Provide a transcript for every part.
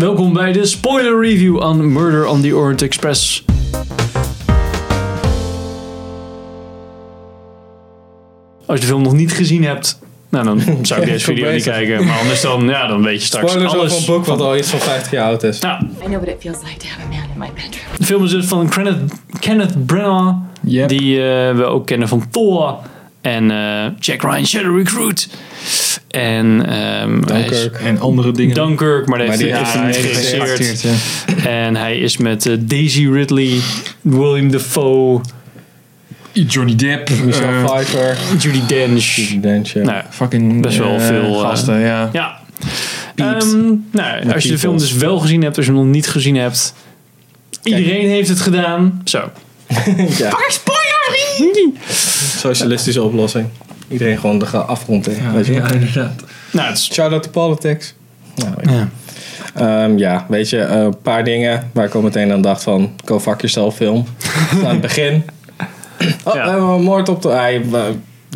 Welkom bij de spoiler review aan Murder on the Orient Express. Als je de film nog niet gezien hebt, nou dan zou ik deze video niet kijken. Maar anders dan, ja, dan weet je straks Spoilers over alles. een boek wat al iets van 50 jaar oud is. Nou, I know what it feels like to have a man in my bedroom. de film is dus van Kenneth, Kenneth Branagh, Yep. die eh, we ook kennen van Thor en eh, Jack Ryan Shadow Recruit. En ehm, is-. En andere dingen. Dunkirk, maar Maar heeft die hij heeft hij geregisseerd. ja. En hij is met eh, Daisy Ridley, William Dafoe, Johnny Depp. Michelle eh, Pfeiffer. Judy Dench. Dench, ja. Nou, ja. fucking Best wel eh, veel, gasten, ja. ja. Ehm, nou, als je de film dus wel gezien hebt, als je hem nog niet gezien hebt. Iedereen heeft het gedaan. Zo. ja. Socialistische oplossing. Iedereen gewoon de afgrond in. Ja, weet je? ja, inderdaad. Nou, het is, Shout out to politics. Nou, weet je. ja. Ehm, ja, weet je, eh, een paar dingen waar ik al meteen aan dacht van, go fuck yourself film. Aan het begin. Oh, Ja. we hebben een moord op de...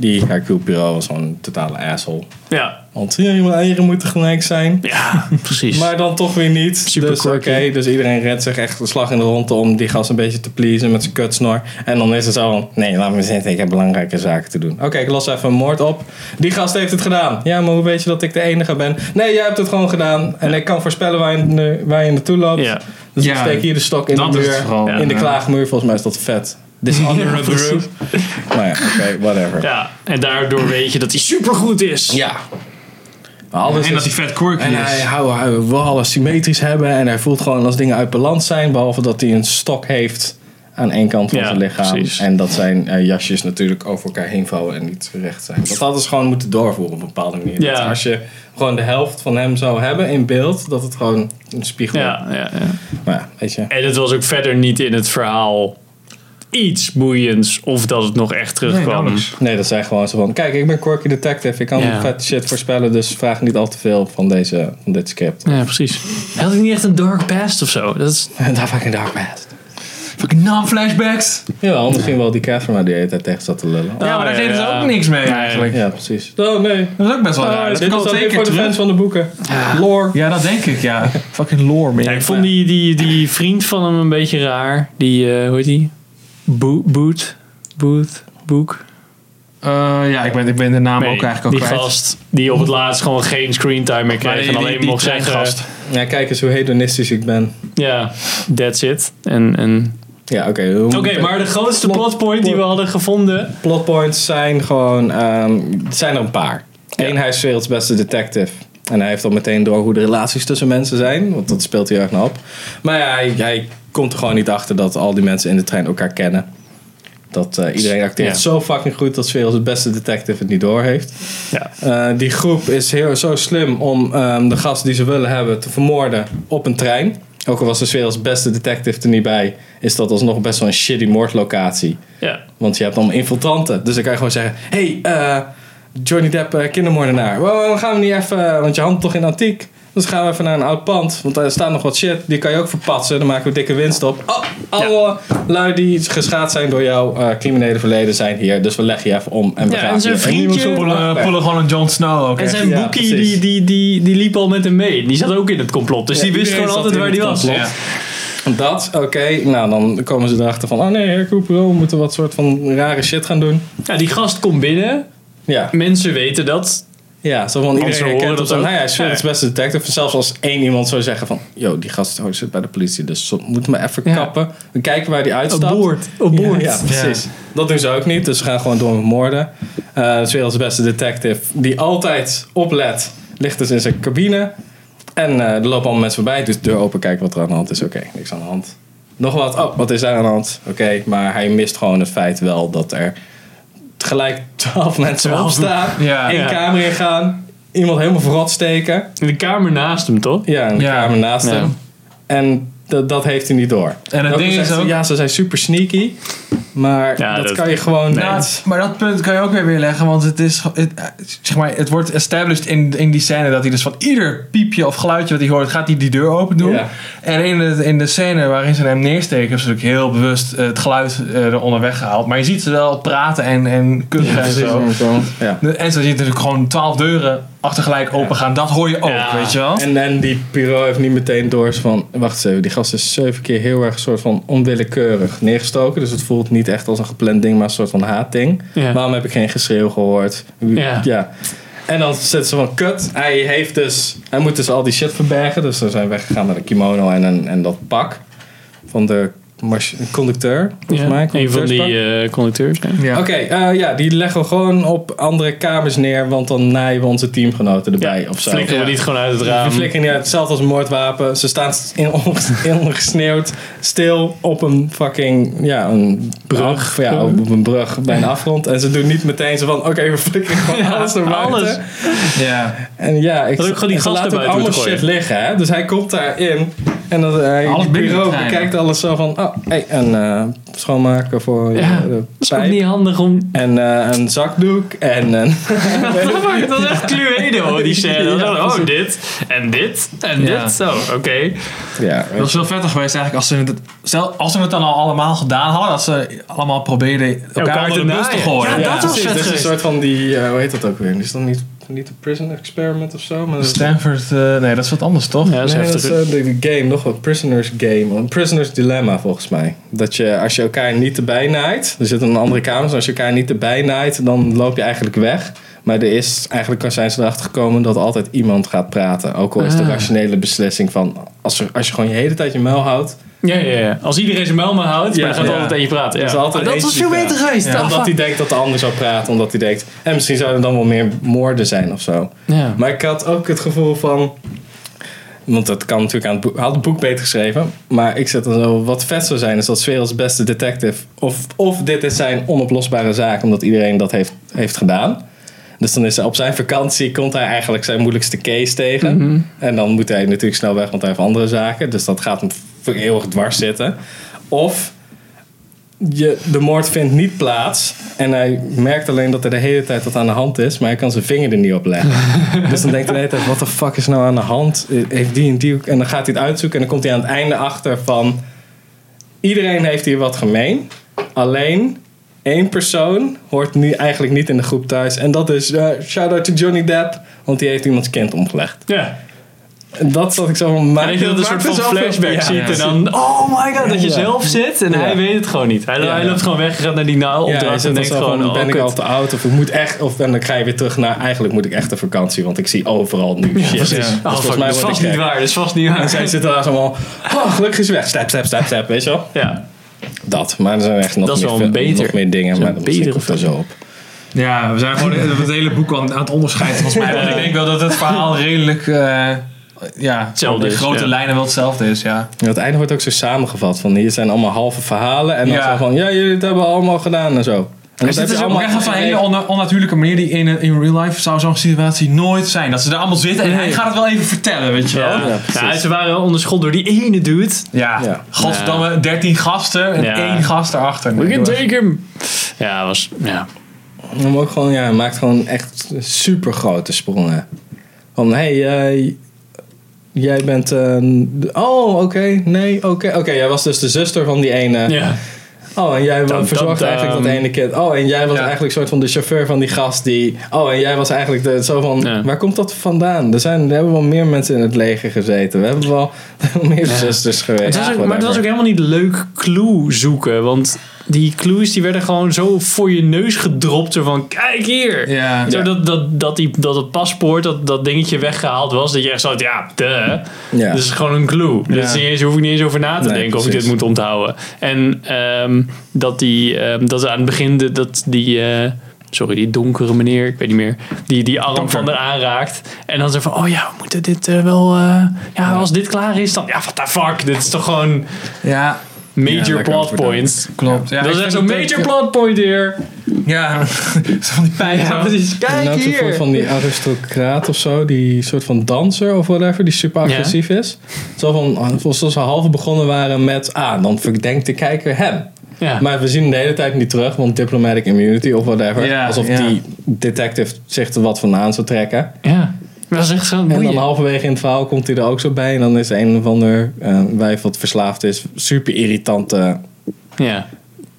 die Hercule Poirot was gewoon een totale asshole. ja. Want ja, je eieren moeten gelijk zijn. Ja, precies. Maar dan toch weer niet. Super dus oké, dus iedereen redt zich echt de slag in de ronde om die gast een beetje te pleasen met zijn kutsnor. En dan is het zo van, nee, laat me zitten, ik heb belangrijke zaken te doen. Oké, ik los even een moord op. Die gast heeft het gedaan. Ja, maar hoe weet je dat ik de enige ben? Nee, jij hebt het gewoon gedaan. En ik kan voorspellen waar je, waar je naartoe loopt. ja. Dus ik steek hier de stok in de dat is muur. in de klaagmuur, volgens mij is dat vet. Dishonor Ja, of the room. Nou ja, oké, whatever. ja, en daardoor weet je dat hij supergoed is. Ja. Alles en dat hij vet quirky En is. hij, hij, hij wil alles symmetrisch hebben. En hij voelt gewoon als dingen uit balans zijn. Behalve dat hij een stok heeft aan één kant van Ja, zijn lichaam. precies. En dat zijn eh, jasjes natuurlijk over elkaar heen vouwen en niet recht zijn. Dat hadden ze gewoon moeten doorvoeren op een bepaalde manier. Ja. Dat als je gewoon de helft van hem zou hebben in beeld. Dat het gewoon een spiegel Ja, ja, ja. Maar ja, weet je. En het was ook verder niet in het verhaal iets boeiends of dat het nog echt Nee, terugkwam. nauwelijks. Nee, dat zijn gewoon zo van... Kijk, ik ben quirky detective. Ik kan Ja. vet shit voorspellen. Dus vraag niet al te veel van, deze, van dit script. ja, precies. Had hij niet echt een dark past of zo? Dat is, Daar fucking dark bad. Fucking non-flashbacks. Jawel, misschien wel die Catherine waar die de hele tijd tegen zat te lullen. Ja, maar daar ja, deden ze ja. ook niks mee Nee. eigenlijk. Ja, precies. Oh nee. Dat is ook best wel Ah, raar. Dat dit is keer voor de fans van de boeken. Lore. Ja, dat denk ik, ja. Fucking lore, man. Ja, ik vond die, die, die vriend van hem een beetje raar. Die, eh, hoe heet die? Bo Boot? Boot? Boek? Eh, ja, ik ben, ik ben de naam Nee, ook eigenlijk al die kwijt. gast die op het laatst gewoon geen screentime meer kreeg. die- En alleen die- die mocht zeggen, treingast. Ja, kijk eens hoe hedonistisch ik ben. ja, that's it. En, en... Ja, oké. Oké, maar de grootste Plot- plotpoint die we hadden gevonden. Plotpoints zijn gewoon... ehm, er zijn er een paar. Eén, hij is werelds beste detective. En hij heeft al meteen door hoe de relaties tussen mensen zijn. Want dat speelt hij erg naar op. Maar ja, hij, hij komt er gewoon niet achter dat al die mensen in de trein elkaar kennen. Dat eh, iedereen acteert Ja. zo fucking goed dat 's werelds beste detective het niet door heeft. Ja. Eh, die groep is heel, zo slim om ehm, de gast die ze willen hebben te vermoorden op een trein. Ook al was de 's werelds beste detective er niet bij, is dat alsnog best wel een shitty moordlocatie. Ja. Want je hebt allemaal infiltranten. Dus dan kan je gewoon zeggen: hey, eh, Johnny Depp, eh, kindermoordenaar. Wow, dan gaan we niet even, want je handelt toch in antiek. Dus gaan we even naar een oud pand. Want daar staat nog wat shit. Die kan je ook verpatsen. Dan maken we dikke winst op. Oh, alle lui die geschaad zijn door jouw eh, criminele verleden zijn hier. Dus we leggen je even om. En we Ja, gaan en zijn je- vriendje- niemand zo Pullen, gewoon een Jon Snow ook. En zijn Ja, boekie, precies. die, die, die, die liep al met hem mee. Die zat ook in het complot. Dus Ja, die wist gewoon altijd waar die was. Dat, oké. Nou, dan komen ze erachter van... Oh nee, Hercule Poirot, we moeten wat soort van rare shit gaan doen. Ja, die gast komt binnen. Ja, Mensen weten dat. ja zo van iedereen horen herkent dat ook. Nou ja, hij is beste detective. Zelfs als één iemand zou zeggen van... Yo, die gast oh, zit bij de politie, dus we moeten me even Ja. kappen. We kijken waar die uitstapt. Op boord. Op boord. Ja, ja, precies. Dat doen ze ook niet, dus ze gaan gewoon door met moorden. De werelds beste detective, die altijd oplet, ligt dus in zijn cabine. En eh, er lopen allemaal mensen voorbij, dus de deur open, kijken wat er aan de hand is. Oké, niks aan de hand. Nog wat, oh, wat is daar aan de hand? Oké, maar hij mist gewoon het feit wel dat er gelijk twaalf mensen Twaalf. opstaan, Ja. één Ja. kamer ingaan, iemand helemaal verrot steken. In de kamer naast hem, toch? Ja, in de Ja. kamer naast Ja. hem. En dat, dat heeft hij niet door. En het ding is ook- Ja, ze zijn super sneaky. Maar Ja, dat, dat- kan je gewoon Nou, niet. maar dat punt kan je ook weer weerleggen, want het is, het, zeg maar, het wordt established in, in die scène dat hij dus van ieder piepje of geluidje wat hij hoort, gaat hij die deur open doen. Ja. En in de, in de scène waarin ze hem neersteken, hebben ze natuurlijk heel bewust eh, het geluid eh, eronder weggehaald. Maar je ziet ze wel praten en, en kuchen en zo. En zo ziet natuurlijk gewoon twaalf deuren achtergelijk open gaan. Dat hoor je ook, Ja. weet je wel? En, en die bureau heeft niet meteen door van... Wacht eens even, die gast is zeven keer heel erg soort van onwillekeurig neergestoken. Dus het voelt niet echt als een gepland ding, maar een soort van haatding. Ja. Waarom heb ik geen geschreeuw gehoord? Ja. En dan zitten ze van, kut, hij heeft dus... Hij moet dus al die shit verbergen. Dus ze zijn weggegaan met een kimono en, een, en dat pak van de conducteur, volgens mij. een van die eh, conducteurs. ja. Ja. Oké, eh, ja, die leggen we gewoon op andere kamers neer, want dan naaien we onze teamgenoten erbij of zo. Flikkeren we Ja. niet gewoon uit het Die raam. flikkeren niet uit, hetzelfde als een moordwapen. Ze staan in ongesneeuwd, stil op een fucking, ja, een brug. Ja, op een brug bij een afgrond. En ze doen niet meteen zo van, oké, we flikkeren gewoon alles naar buiten. alles. Ja. En ja, ik Had ook gewoon die gasten buiten allemaal shit gooien. liggen, hè. Dus hij komt daarin en dan, hij, Alles die binnen bureau bekijkt alles zo van, oh, hey, een eh, schoonmaker voor Ja, ja, de Dat is ook pijp. niet handig om... En eh, een zakdoek en een... Dat is echt Cluedo, die scène. Ja, oh, precies. dit en dit en Ja. dit. Zo, oké. ja, Dat is wel vettig geweest eigenlijk als ze het, stel, als ze het dan al allemaal gedaan hadden. Dat ze allemaal probeerden elkaar, te de bus te gooien. Ja, dat was vet is een soort van die, eh, hoe heet dat ook weer? Is dat niet, niet een prison experiment of zo? Maar Stanford, eh, nee, dat is wat anders toch? Ja, dat is Nee, dat is eh, de, de game, nog wat prisoners game. Een prisoners dilemma volgens mij. Dat je, als je elkaar niet erbij naait, er zit een andere kamer, dus als je elkaar niet erbij naait, dan loop je eigenlijk weg. Maar er is, eigenlijk zijn ze erachter gekomen dat altijd iemand gaat praten. Ook al is de Ah. rationele beslissing van, als, er, als je gewoon je hele tijd je muil houdt, Ja, ja, ja. Als iedereen zijn muil maar houdt, Ja, maar dan gaat ja. altijd één praten. Ja. Is altijd dat was veel beter geweest. Ja, omdat hij denkt dat de ander zou praten. Omdat hij denkt... En misschien zouden er dan wel meer moorden zijn of zo. Ja. Maar ik had ook het gevoel van... Want dat kan natuurlijk aan het boek... Hij had het boek beter geschreven. Maar ik zet er zo... Wat vet zou zijn is dat Sfeer als beste detective... Of, of dit is zijn onoplosbare zaak. Omdat iedereen dat heeft, heeft gedaan. Dus dan is hij op zijn vakantie... Komt hij eigenlijk zijn moeilijkste case tegen. En dan moet hij natuurlijk snel weg. Want hij heeft andere zaken. Dus dat gaat hem eeuwig dwars zitten. Of je, de moord vindt niet plaats. En hij merkt alleen dat er de hele tijd wat aan de hand is. Maar hij kan zijn vinger er niet op leggen. dus dan denkt hij de hele tijd, wat de fuck is nou aan de hand? Heeft die en die ook... En dan gaat hij het uitzoeken. En dan komt hij aan het einde achter van... Iedereen heeft hier wat gemeen. Alleen één persoon hoort nu eigenlijk niet in de groep thuis. En dat is eh, shout-out to Johnny Depp. Want die heeft iemands kind omgelegd. Ja. Dat zat ik zo van... En dat je dat een soort van flashback ziet en dan, oh my god, dat je Ja. zelf zit en Ja. hij weet het gewoon niet. Hij, Ja. hij loopt gewoon weg, gaat naar die na Ja, hij opdracht zit en dan denkt gewoon, van, oh, ben ik al te oud of ik moet echt, of en dan ga je weer terug naar, eigenlijk moet ik echt op vakantie, want ik zie overal nu shit. Precies. Dus Oh, volgens mij dat is vast ik niet waar, dat is vast niet waar. En zij zitten daar zo allemaal, oh gelukkig is weg, step, step, step, step, weet je wel? Ja. Dat, maar er zijn echt nog, Dat is meer, wel veel- beter. nog meer dingen, Dat is maar een dat komt er zo op. Ja, we zijn gewoon het hele boek aan, aan het onderscheiden volgens mij. Want ik denk wel dat het verhaal redelijk... eh, ja, Hetzelfde in is, grote ja. lijnen wel hetzelfde is, ja. En het einde wordt ook zo samengevat, van hier zijn allemaal halve verhalen en dan Ja. zo van, ja jullie het hebben allemaal gedaan en zo. En dat dit is ook echt op een hele on- onnatuurlijke manier die in, in real life zou zo'n situatie nooit zijn. Dat ze daar allemaal zitten en hij gaat het wel even vertellen, weet je wel. Ja. Ja, ze waren onder schot door die ene dude. Ja, Ja. godverdamme, 13 gasten en Ja. één gast erachter. We can dat was- take him. Ja, was, ja. Maar ook gewoon, ja, hij maakt gewoon echt super grote sprongen. Van, hé, hey, jij bent... de- oh, oké, nee, oké. Oké, jij was dus de zuster van die ene. ja. Oh, en jij Tam, verzorgde eigenlijk dat tam. ene kind. Oh, en jij was Ja. eigenlijk soort van de chauffeur van die gast die... Oh, en jij was eigenlijk de, zo van... Ja. Waar komt dat vandaan? Er, zijn, er hebben wel meer mensen in het leger gezeten. We hebben wel meer zusters geweest. Het ook, maar het was ook helemaal niet leuk clue zoeken. Want die clues die werden gewoon zo voor je neus gedropt. Zo van, kijk hier. Ja. Zo Ja. dat, dat, dat, die, dat het paspoort, dat, dat dingetje weggehaald was. Dat je echt zo, ja, duh. Ja. Dus het is gewoon een clue. Dus is niet eens, hoef ik niet eens over na te Nee, denken of ik dit moet onthouden. En ehm, dat die, ehm, dat aan het begin, de, dat die... eh, Sorry, die donkere meneer, ik weet niet meer. Die die arm van er aanraakt. En dan zo van, oh ja, we moeten dit eh, wel... eh, ja, als dit klaar is, dan... Ja, what the fuck? Dit is toch gewoon Ja, major plot points. klopt. Ja, dat is echt zo'n major plot point hier. Ja, zo van die pijn. Ja, precies. Kijk zo'n soort hier. van die aristocraat of zo, die soort van danser of whatever, die super Ja. agressief is. Zo van, alsof ze halve begonnen waren met, ah, dan verdenkt de kijker hem. Ja. Maar we zien hem de hele tijd niet terug, want diplomatic immunity of whatever. Ja, alsof ja. die detective zich er wat van aan zou trekken. ja. Dat is echt zo En dan halverwege in het verhaal komt hij er ook zo bij. En dan is een of ander eh, wijf wat verslaafd is, super irritante Ja.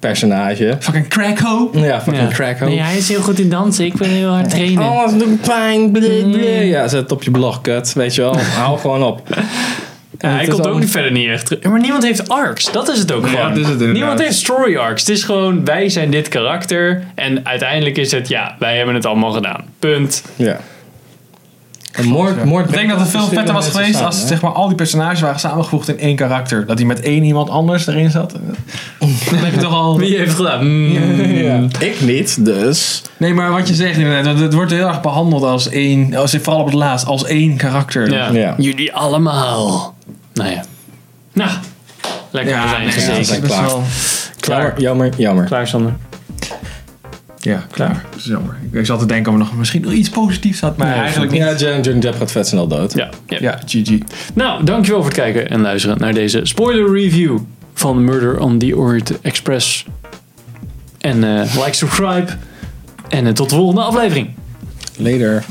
personage. Fucking crackho. Ja, fucking Ja. crack Nee, hij is heel goed in dansen. Ik ben heel hard trainen. Alles doet pijn, bleh, bleh. Ja, zet het op je blog, kut. Weet je wel, hou gewoon op. Ja, hij komt ook niet verder niet echt terug. Maar niemand heeft arcs. Dat is het ook gewoon. dat is het niemand heeft story arcs. Het is gewoon, wij zijn dit karakter. En uiteindelijk is het, ja, wij hebben het allemaal gedaan. Punt. Ja. Een moord, moord Ik denk dat het veel vetter was geweest als zeg maar, al die personages waren samengevoegd in één karakter. Dat hij met één iemand anders erin zat. Dan heb je toch al... Wie heeft het gedaan? Mm. Ja. Ik niet, dus. Nee, maar wat je zegt inderdaad, dat het wordt heel erg behandeld als één, als, vooral op het laatst, als één karakter. Ja. Ja. Jullie allemaal. Nou ja. Nou, lekker Ja, we zijn gezeten. klaar. Klaar. Jammer, jammer, jammer. Klaar, Sander. Ja, klaar. Dat is jammer. Ik zat te denken of er nog misschien nog iets positiefs had, maar Nee, eigenlijk niet. Ja, Johnny Depp gaat vet snel dood. Ja, ja. Ja, GG. Nou, dankjewel voor het kijken en luisteren naar deze spoiler review van Murder on the Orient Express. En eh, like, subscribe. En eh, tot de volgende aflevering. Later.